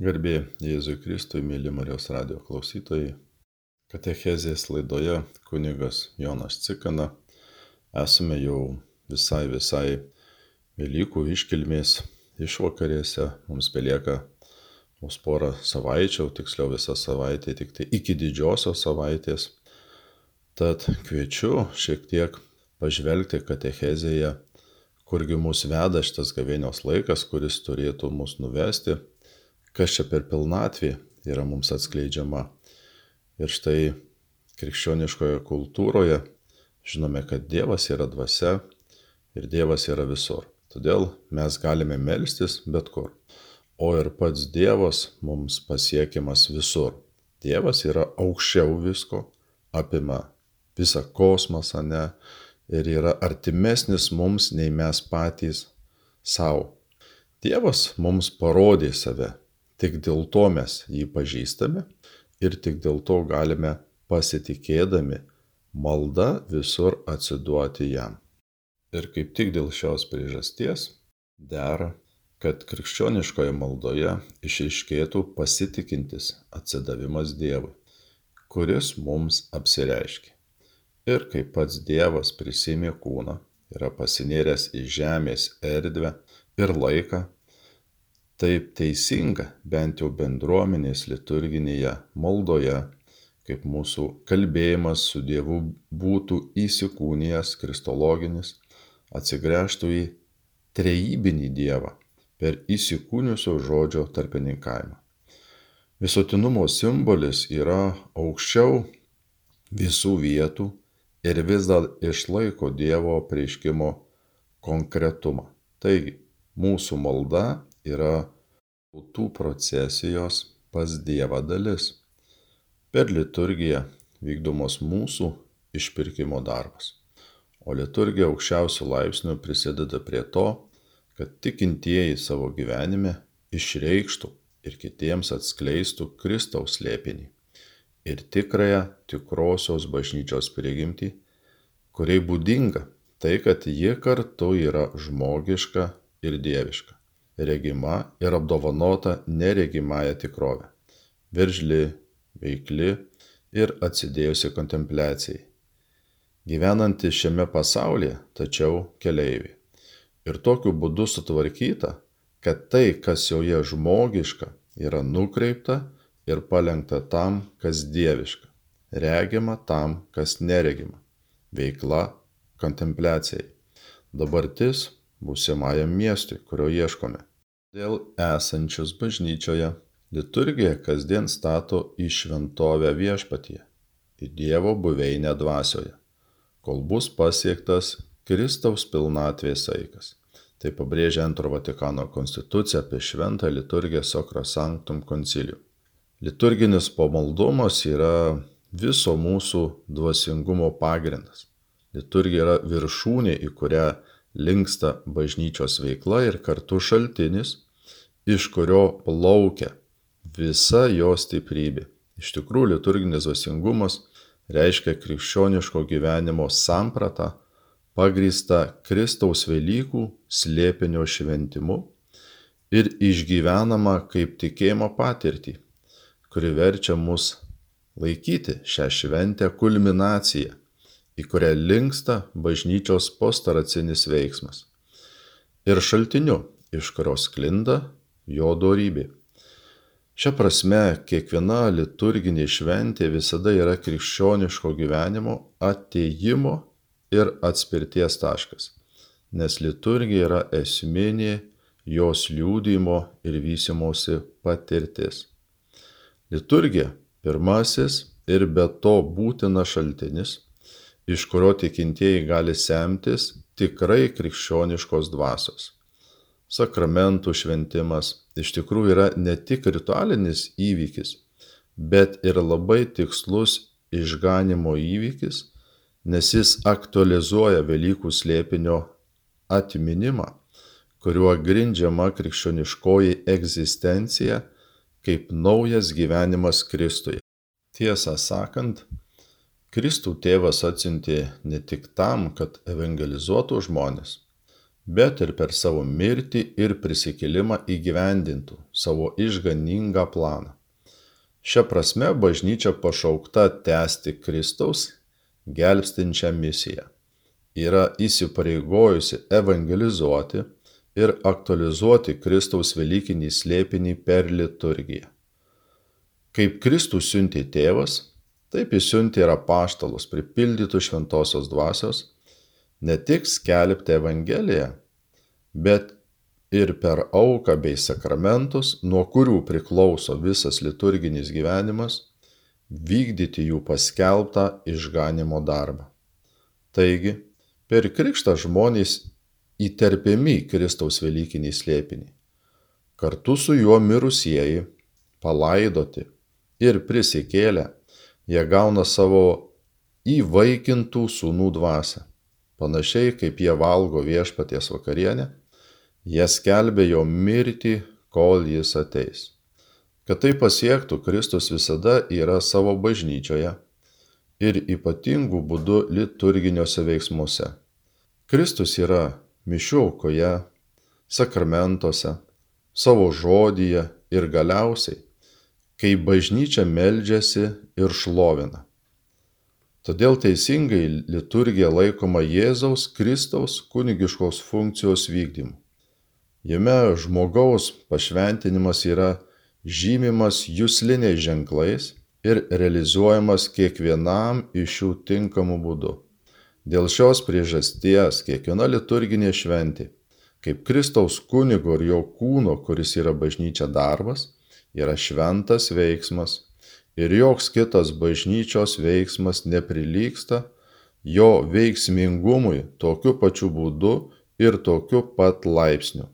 Garbė Jėzui Kristui, mėly Marijos radio klausytojai. Katechezės laidoje kunigas Jonas Cikana. Esame jau visai, visai Velykų iškilmės išvakarėse. Mums belieka mūsų porą savaičių, tiksliau visą savaitę, tik tai iki didžiosios savaitės. Tad kviečiu šiek tiek pažvelgti katechezėje, kurgi mus veda šitas gavėnios laikas, kuris turėtų mus nuvesti kas čia per pilnatvė yra mums atskleidžiama. Ir štai krikščioniškoje kultūroje žinome, kad Dievas yra dvasia ir Dievas yra visur. Todėl mes galime melstis bet kur. O ir pats Dievas mums pasiekiamas visur. Dievas yra aukščiau visko, apima visą kosmosą, ne, ir yra artimesnis mums nei mes patys savo. Dievas mums parodė save Tik dėl to mes jį pažįstame ir tik dėl to galime pasitikėdami malda visur atsiduoti jam. Ir kaip tik dėl šios priežasties dera, kad krikščioniškoje maldoje išaiškėtų pasitikintis atsidavimas Dievui, kuris mums apsireiškia. Ir kaip pats Dievas prisimė kūną, yra pasinėręs į žemės erdvę ir laiką, taip teisinga bent jau bendruomenės liturginėje maldoje, kaip mūsų kalbėjimas su Dievu būtų įsikūnijęs kristologinis, atsigręžtų į trejybinį Dievą per įsikūniusio žodžio tarpininkavimą. Visuotinumo simbolis yra aukščiau visų vietų ir vis dar išlaiko Dievo prieškimo konkretumą. Taigi, mūsų malda yra tautų procesijos pas Dievą dalis. Per liturgiją vykdomos mūsų išpirkimo darbas. O liturgija aukščiausių laipsnių prisideda prie to, kad tikintieji savo gyvenime išreikštų ir kitiems atskleistų Kristaus slėpinį ir tikrąją tikrosios bažnyčios prigimtį, kuriai būdinga tai, kad ji kartu yra žmogiška ir dieviška regima ir apdovanota neregimąja tikrove. Veržli veikli ir atsidėjusi kontempliacijai. Gyvenanti šiame pasaulyje tačiau keleiviai. Ir tokiu būdu sutvarkyta kad tai kas joje žmogiška yra nukreipta ir palenkta tam kas dieviška. Regima tam kas neregima. Veikla kontempliacijai. Dabartis būsimajam miestui kurio ieškome. Dėl esančius bažnyčioje liturgija kasdien stato į šventovę viešpatyje į dievo buveinę dvasioje kol bus pasiektas kristaus pilnatvės saikas tai pabrėžia antro vatikano konstitucija apie šventą liturgiją sacrosanctum concilium. Liturginis pamaldumas yra viso mūsų dvasingumo pagrindas. Liturgija yra viršūnė į kurią linksta bažnyčios veikla ir kartu šaltinis, iš kurio plaukia visa jo stiprybė. Iš tikrųjų, liturginis dvasingumas reiškia krikščioniško gyvenimo sampratą, pagrįstą Kristaus Velykų slėpinio šventimu ir išgyvenama kaip tikėjimo patirtį, kuri verčia mus laikyti šią šventę kulminaciją į kurią linksta bažnyčios postaracinis veiksmas. Ir šaltiniu, iš kurio sklinda jo dorybė. Šia prasme, kiekviena liturginė šventė visada yra krikščioniško gyvenimo ateimo ir atspirties taškas, nes liturgija yra esminė jos liūdimo ir vystimosi patirtis. Liturgija pirmasis ir be to būtina šaltinis iš kurio tikintieji gali semtis tikrai krikščioniškos dvasios. Sakramentų šventimas iš tikrųjų yra ne tik ritualinis įvykis, bet ir labai tikslus išganimo įvykis, nes jis aktualizuoja Velykų slėpinio atminimą, kuriuo grindžiama krikščioniškoji egzistencija kaip naujas gyvenimas Kristuje. Tiesą sakant, Kristų tėvas atsiuntė ne tik tam, kad evangelizuotų žmonės, bet ir per savo mirtį ir prisikėlimą įgyvendintų savo išganingą planą. Šia prasme bažnyčia pašaukta tęsti Kristaus gelbstinčią misiją. Yra įsipareigojusi evangelizuoti ir aktualizuoti Kristaus Velykinį slėpinį per liturgiją. Kaip Kristus siuntė tėvas, taip jis siuntė ir apaštalus pripildytų šventosios dvasios, ne tik skelbti Evangeliją, bet ir per auką bei sakramentus, nuo kurių priklauso visas liturginis gyvenimas, vykdyti jų paskelbtą išganimo darbą. Taigi, per krikštą žmonės įterpiami Kristaus Velykinį slėpinį. Kartu su juo mirusieji, palaidoti ir prisikėlę, jie gauna savo įvaikintų sūnų dvasę. Panašiai kaip jie valgo viešpaties vakarienę, jie skelbia jo mirtį, kol jis ateis. Kad tai pasiektų, Kristus visada yra savo bažnyčioje ir ypatingų būdų liturginiuose veiksmuose. Kristus yra mišių aukoje, sakramentuose, savo žodyje ir galiausiai kai bažnyčia meldžiasi ir šlovina. Todėl teisingai liturgija laikoma Jėzaus Kristaus kunigiškos funkcijos vykdymu. Jame žmogaus pašventinimas yra žymimas jūsliniais ženklais ir realizuojamas kiekvienam iš jų tinkamu būdu. Dėl šios priežasties kiekviena liturginė šventė, kaip Kristaus kunigo ir jo kūno, kuris yra bažnyčia darbas, yra šventas veiksmas ir joks kitas bažnyčios veiksmas neprilyksta jo veiksmingumui tokiu pačiu būdu ir tokiu pat laipsniu.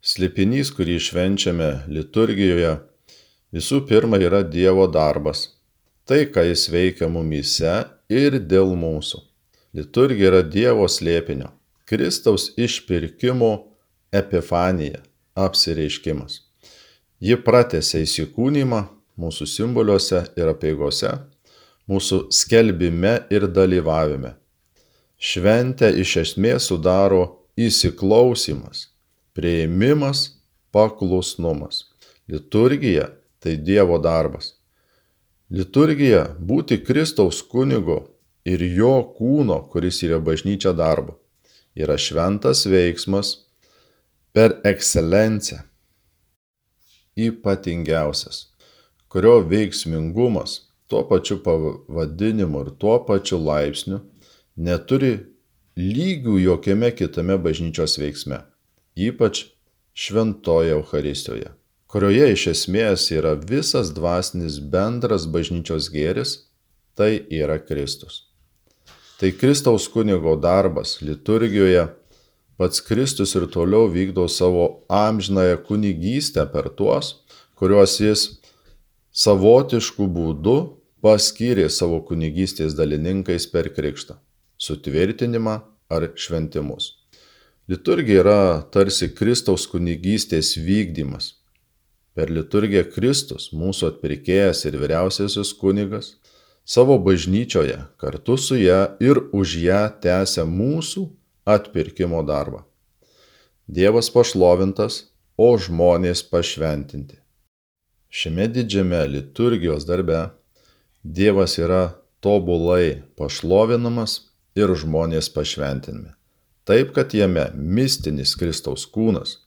Slėpinys, kurį švenčiame liturgijoje, visų pirma yra Dievo darbas. Tai, ką Jis veikia mumyse ir dėl mūsų. Liturgija yra Dievo slėpinio, Kristaus išpirkimo epifanija, apsireiškimas. Ji pratęsia įsikūnymą mūsų simboliuose ir apieigose, mūsų skelbime ir dalyvavime. Šventę iš esmės sudaro įsiklausimas, prieimimas, paklusnumas. Liturgija tai Dievo darbas. Liturgija būti Kristaus kunigo ir jo kūno, kuris yra bažnyčia darbo, yra šventas veiksmas per ekscelenciją ypatingiausias, kurio veiksmingumas tuo pačiu pavadinimu ir tuo pačiu laipsniu neturi lygių jokiame kitame bažnyčios veiksme, ypač šventoje Euharistijoje, kurioje iš esmės yra visas dvasinis bendras bažnyčios gėris, tai yra Kristus. Tai Kristaus kunigo darbas liturgijoje pats Kristus ir toliau vykdo savo amžinąją kunigystę per tuos, kuriuos jis savotiškų būdų paskyrė savo kunigystės dalininkais per krikštą - sutvirtinimą ar šventimus. Liturgija yra tarsi Kristaus kunigystės vykdymas. Per liturgiją Kristus, mūsų atpirkėjas ir vyriausiasis kunigas, savo bažnyčioje kartu su ją ir už ją tęsia mūsų atpirkimo darbą. Dievas pašlovintas, o žmonės pašventinti. Šiame didžiame liturgijos darbe Dievas yra tobulai pašlovinamas ir žmonės pašventinami. Taip, kad jame mistinis Kristaus kūnas,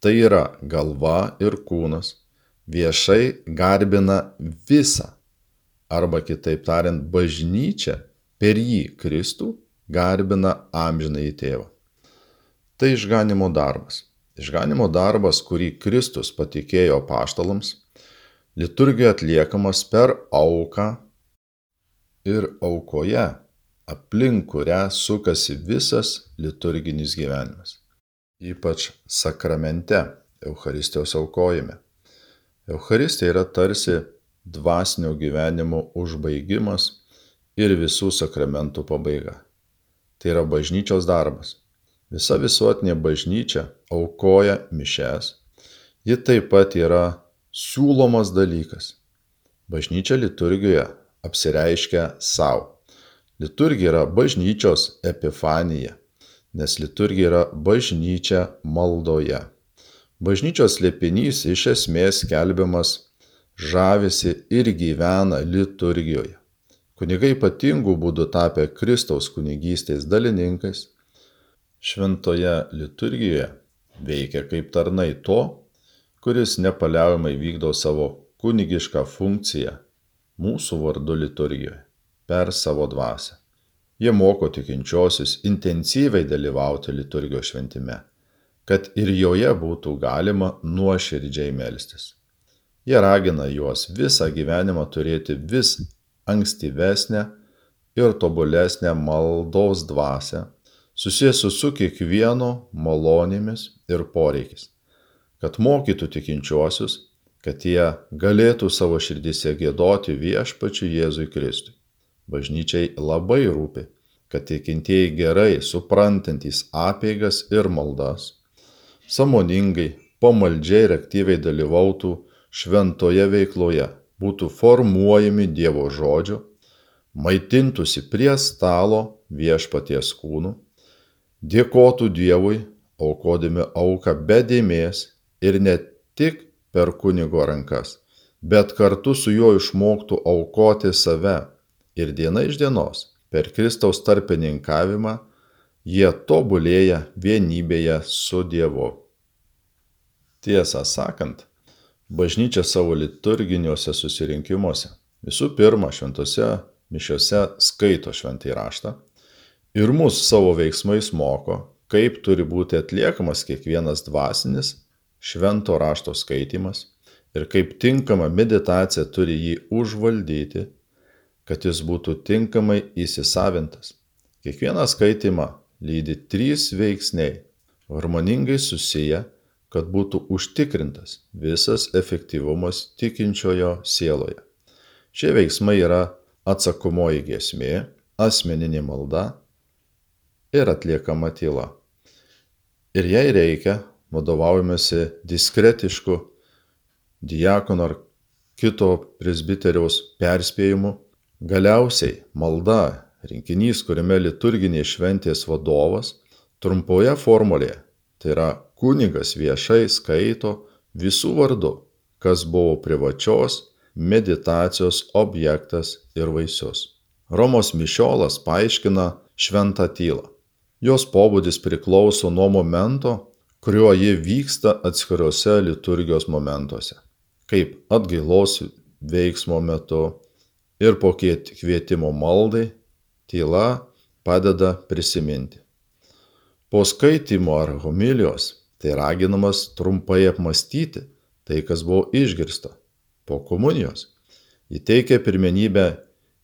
tai yra galva ir kūnas, viešai garbina visą, arba kitaip tariant, bažnyčia per jį Kristų garbina amžinąjį tėvą. Tai išganimo darbas. Išganimo darbas, kurį Kristus patikėjo paštalams, liturgija atliekamas per auką ir aukoje, aplink kurią sukasi visas liturginis gyvenimas. Ypač sakramente, Euharistijos aukojime. Euharistija yra tarsi dvasinio gyvenimo užbaigimas ir visų sakramentų pabaiga. Tai yra bažnyčios darbas. Visa visuotinė bažnyčia aukoja mišes. Ji taip pat yra siūlomas dalykas. Bažnyčia liturgijoje apsireiškia savo. Liturgija yra bažnyčios epifanija, nes liturgija yra bažnyčia maldoje. Bažnyčios liepinys iš esmės skelbiamas žavisi ir gyvena liturgijoje. Kunigai ypatingų būdų tapę Kristaus kunigystės dalininkais, šventoje liturgijoje veikia kaip tarnai to, kuris nepaliaujamai vykdo savo kunigišką funkciją mūsų vardu liturgijoje per savo dvasę. Jie moko tikinčiosius intensyviai dalyvauti liturgijos šventime, kad ir joje būtų galima nuoširdžiai melstis. Jie ragina juos visą gyvenimą turėti vis ankstyvesnę ir tobulesnę maldos dvasę, susijęsiu su kiekvieno malonėmis ir poreikis, kad mokytų tikinčiuosius, kad jie galėtų savo širdise gėdoti viešpačiu Jėzui Kristui. Bažnyčiai labai rūpi, kad tikintieji gerai suprantantys apeigas ir maldas, samoningai, pamaldžiai ir aktyviai dalyvautų šventoje veikloje, būtų formuojami Dievo žodžio, maitintųsi prie stalo viešpaties kūnų, dėkotų Dievui, aukodami auką be dėmės ir ne tik per kunigo rankas, bet kartu su juo išmoktų aukoti save ir diena iš dienos per Kristaus tarpininkavimą jie tobulėja vienybėje su Dievu. Tiesą sakant, bažnyčia savo liturginiuose susirinkimuose visų pirma šventose mišiose skaito šventai raštą ir mus savo veiksmais moko, kaip turi būti atliekamas kiekvienas dvasinis švento rašto skaitimas ir kaip tinkama meditacija turi jį užvaldyti kad jis būtų tinkamai įsisavintas. Kiekvieną skaitimą lydi trys veiksniai, harmoningai susiję, kad būtų užtikrintas visas efektyvumas tikinčiojo sieloje. Šie veiksmai yra atsakomoji giesmė, asmeninė malda ir atliekama tyla. Ir jei reikia, vadovaujamasi diskretišku diakono ar kito presbiteriaus perspėjimu Galiausiai malda, rinkinys, kuriame liturginės šventės vadovas, trumpoje formulėje, tai yra kunigas viešai skaito visų vardu, kas buvo privačios meditacijos objektas ir vaisius. Romos mišiolas paaiškina šventą tylą. Jos pobūdis priklauso nuo momento, kuriuo ji vyksta atskiriuose liturgijos momentuose, kaip atgailos veiksmo metu, ir po kvietimo maldai tyla padeda prisiminti. Po skaitimo ar homilijos tai raginamas trumpai apmastyti tai, kas buvo išgirsta. Po komunijos įteikia pirmenybę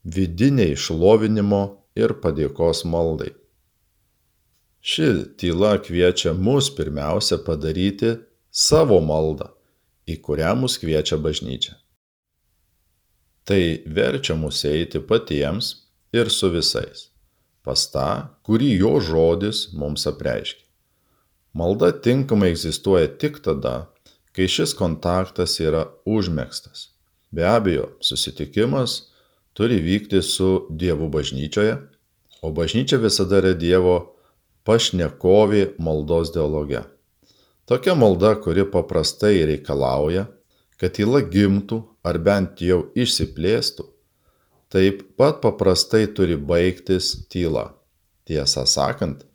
vidiniai šlovinimo ir padėkos maldai. Ši tyla kviečia mus pirmiausia padaryti savo maldą, į kurią mus kviečia bažnyčia. Tai verčia mus eiti patiems ir su visais, pas tą, kurį jo žodis mums apreiškia. Malda tinkamai egzistuoja tik tada, kai šis kontaktas yra užmėgstas. Be abejo, susitikimas turi vykti su Dievu bažnyčioje, o bažnyčia visada yra Dievo pašnekovė maldos dialoge. Tokia malda, kuri paprastai reikalauja, kad tyla gimtų ar bent jau išsiplėstų, taip pat paprastai turi baigtis tyla. Tiesą sakant,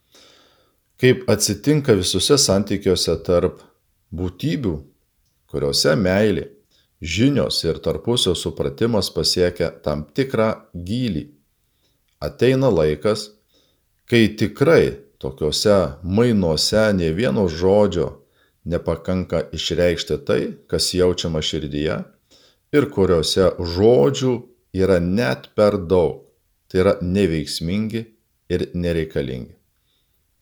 kaip atsitinka visuose santykiuose tarp būtybių, kuriuose meilė, žinios ir tarpusio supratimas pasiekia tam tikrą gylį. Ateina laikas, kai tikrai tokiuose mainuose ne vieno žodžio nepakanka išreikšti tai, kas jaučiama širdyje ir kuriuose žodžių yra net per daug, tai yra neveiksmingi ir nereikalingi.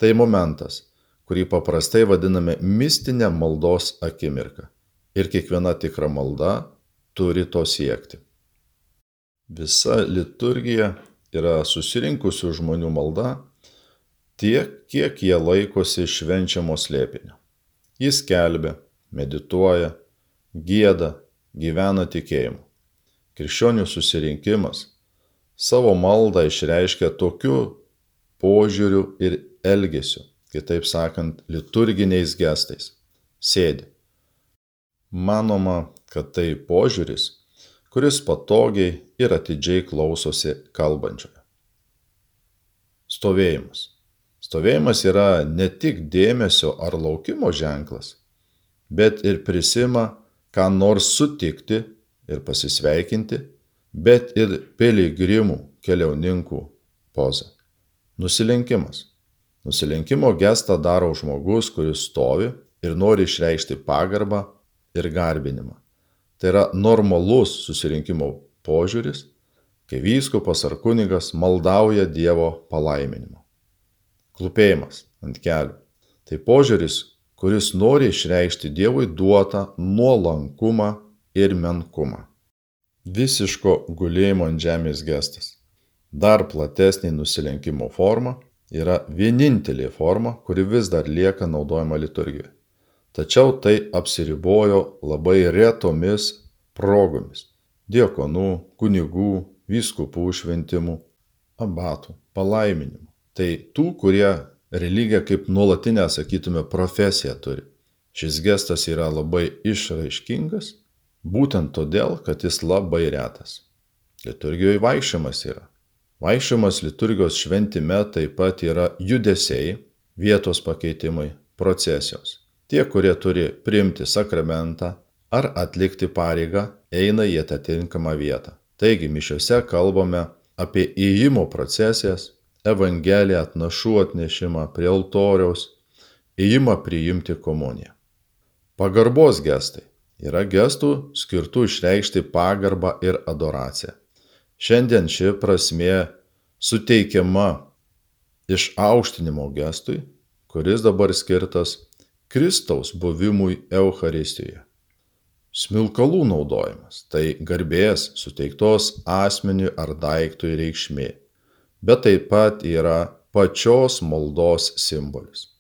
Tai momentas, kurį paprastai vadiname mistinė maldos akimirka. Ir kiekviena tikra malda turi to siekti. Visa liturgija yra susirinkusių žmonių malda tiek, kiek jie laikosi švenčiamo slėpinio. Jis kelbė, medituoja, gėda, gyvena tikėjimu. Krikščionių susirinkimas savo maldą išreiškia tokiu požiūriu ir elgesiu, kitaip sakant, liturginiais gestais. Sėdi. Manoma, kad tai požiūris, kuris patogiai ir atidžiai klausosi kalbančiojo. Stovėjimas. Stovėjimas yra ne tik dėmesio ar laukimo ženklas, bet ir prisima ką nors sutikti ir pasisveikinti, bet ir piligrimų keliauninkų poza. Nusilenkimas. Nusilenkimo gestą daro žmogus, kuris stovi ir nori išreikšti pagarbą ir garbinimą. Tai yra normalus susirinkimo požiūris, kai vyskupas ar kunigas maldauja Dievo palaiminimo. Klupėjimas ant kelių. Tai požiūris, kuris nori išreikšti Dievui duotą nuolankumą ir menkumą. Visiško gulėjimo ant žemės gestas. Dar platesnė nusilenkimo forma yra vienintelė forma, kuri vis dar lieka naudojama liturgijoje. Tačiau tai apsiribojo labai retomis progomis - diekonų, kunigų, vyskupų šventimų, abatų, palaiminimų. Tai tų, kurie religiją kaip nuolatinę, sakytume, profesiją turi. Šis gestas yra labai išraiškingas, būtent todėl, kad jis labai retas. Liturgijoje vaikščiojimas yra. Vaikščiojimas liturgijos šventime taip pat yra judesiai, vietos pakeitimai, procesijos. Tie, kurie turi priimti sakramentą ar atlikti pareigą, eina į atitinkamą vietą. Taigi mišiuose kalbame apie įėjimo procesijas, Evangeliją, atnašų atnešimą prie altoriaus, įimą priimti komuniją. Pagarbos gestai yra gestų skirtų išreikšti pagarbą ir adoraciją. Šiandien ši prasme suteikiama iš aukštinimo gestui, kuris dabar skirtas Kristaus buvimui Euharistijoje. Smilkalų naudojimas - tai garbės suteiktos asmeniui ar daiktui reikšmė bet taip pat yra pačios maldos simbolis.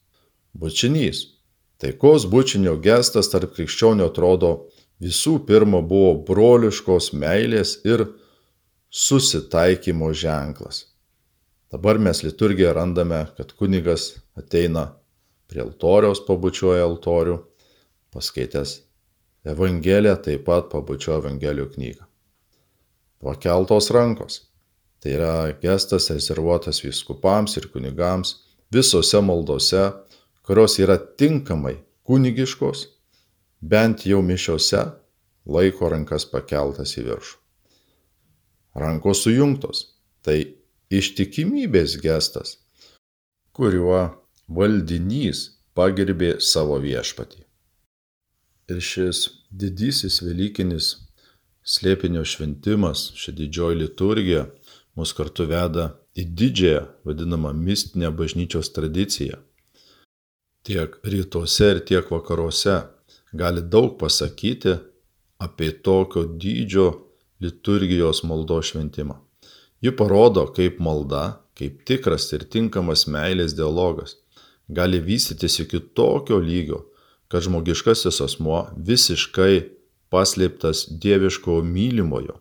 Bučinys. Taikos bučinio gestas tarp krikščionių atrodo visų pirma buvo broliškos meilės ir susitaikymo ženklas. Dabar mes liturgiją randame, kad kunigas ateina prie altoriaus, pabučiuoja altorių, paskaitęs Evangeliją, taip pat pabučiuoja Evangelijų knygą. Pakeltos rankos. Tai yra gestas rezervuotas vyskupams ir kunigams visose maldose, kurios yra tinkamai kunigiškos, bent jau mišiose laiko rankas pakeltas į viršų. Rankos sujungtos - tai ištikimybės gestas, kuriuo valdinys pagerbė savo viešpatį. Ir šis didysis Velykinis slėpinio šventimas, ši didžioji liturgija mus kartu veda į didžiąją vadinamą mistinę bažnyčios tradiciją. Tiek rytuose ir tiek vakaruose gali daug pasakyti apie tokio dydžio liturgijos maldos šventimą. Ji parodo, kaip malda, kaip tikras ir tinkamas meilės dialogas gali vystytis iki tokio lygio, kad žmogiškasis asmuo visiškai paslėptas dieviško mylimojo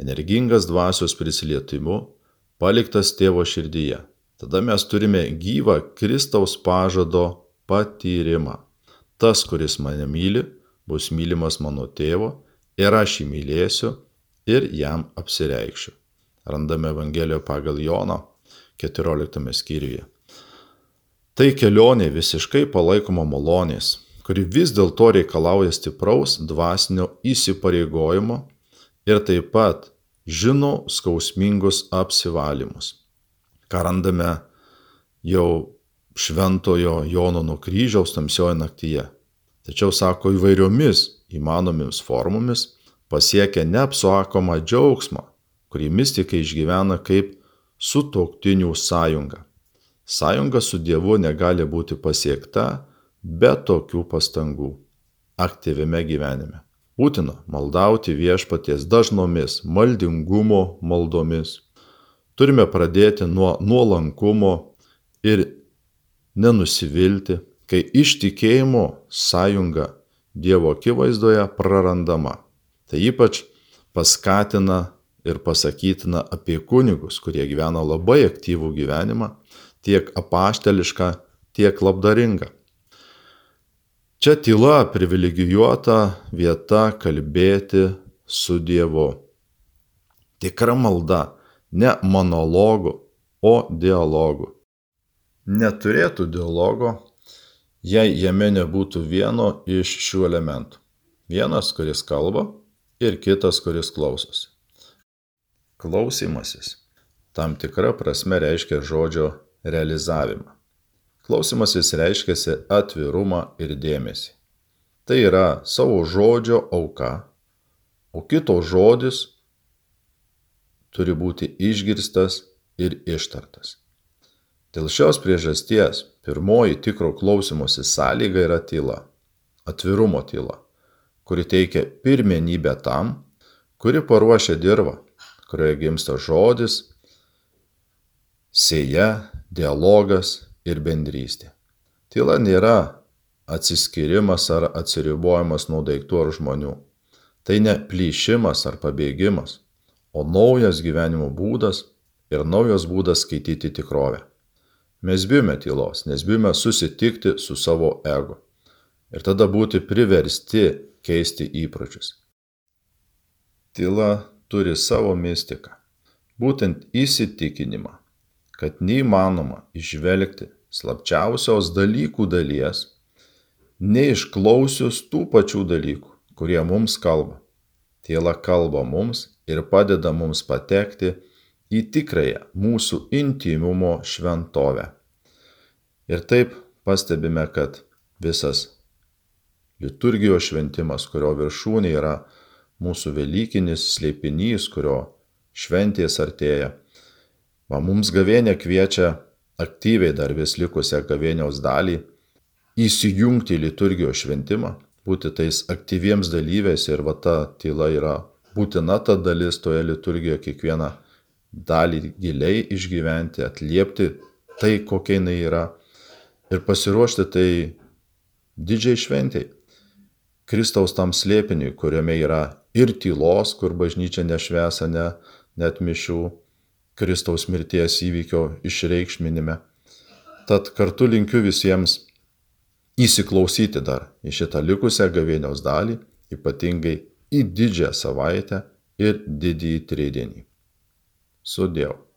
energingas dvasios prisilietimu, paliktas tėvo širdyje. Tada mes turime gyvą Kristaus pažado patyrimą. Tas, kuris mane myli, bus mylimas mano tėvo ir aš jį mylėsiu ir jam apsireikšiu. Randame Evangelijoje pagal Jono 14 skyriuje. Tai kelionė visiškai palaikoma malonės, kuri vis dėlto reikalauja stipraus dvasinio įsipareigojimo ir taip pat žino skausmingus apsivalymus. Ką randame jau šventojo Jono nuo kryžiaus tamsioje naktyje. Tačiau sako įvairiomis įmanomis formomis pasiekia neapsakomą džiaugsmą, kurį mystikai išgyvena kaip sutoktinių sąjunga. Sąjunga su Dievu negali būti pasiekta be tokių pastangų aktyviame gyvenime. Būtina maldauti viešpaties dažnomis maldingumo maldomis. Turime pradėti nuo nuolankumo ir nenusivilti, kai iš tikėjimo sąjunga Dievo akivaizdoje prarandama. Tai ypač paskatina ir pasakytina apie kunigus, kurie gyvena labai aktyvų gyvenimą, tiek apašteliška, tiek labdaringa. Čia tyla privilegijuota vieta kalbėti su Dievu. Tikra malda, ne monologų, o dialogų. Neturėtų dialogo, jei jame nebūtų vieno iš šių elementų. Vienas, kuris kalba ir kitas, kuris klausosi. Klausimasis tam tikra prasme reiškia žodžio realizavimą. Klausimasis reiškiasi atvirumą ir dėmesį. Tai yra savo žodžio auka, o kito žodis turi būti išgirstas ir ištartas. Dėl šios priežasties pirmoji tikro klausimosi sąlyga yra tyla, atvirumo tyla, kuri teikia pirmenybę tam, kuri paruošia dirvą, kurioje gimsta žodis, sėja, dialogas ir bendrystė. Tyla nėra atsiskirimas ar atsiribojimas nuo daiktų ar žmonių. Tai ne plyšimas ar pabėgimas, o naujas gyvenimo būdas ir naujas būdas skaityti tikrovę. Mes bijome tylos, nes bijome susitikti su savo ego ir tada būti priversti keisti įpročius. Tyla turi savo mistiką, būtent įsitikinimą, kad neįmanoma išvelgti slapčiausios dalykų dalies, neišklausius tų pačių dalykų, kurie mums kalba. Tyla kalba mums ir padeda mums patekti į tikrąją mūsų intimumo šventovę. Ir taip pastebime, kad visas liturgijos šventimas, kurio viršūnė yra mūsų Velykinis slėpinys, kurio šventės artėja, Va mums gavėnė kviečia aktyviai dar vis likusią gavėniaus dalį įsijungti į liturgijos šventimą, būti tais aktyviems dalyviais ir va ta tyla yra būtina ta dalis toje liturgijoje kiekvieną dalį giliai išgyventi, atliepti tai, kokia jinai yra ir pasiruošti tai didžiai šventiai. Kristaus tam slėpiniui, kuriame yra ir tylos, kur bažnyčia nešvesa ne, net mišių, Kristaus mirties įvykio išreikšminime. Tad kartu linkiu visiems įsiklausyti dar į šitą likusią gavėnios dalį, ypatingai į didžiąją savaitę ir didįjį tridienį. Sudėjau.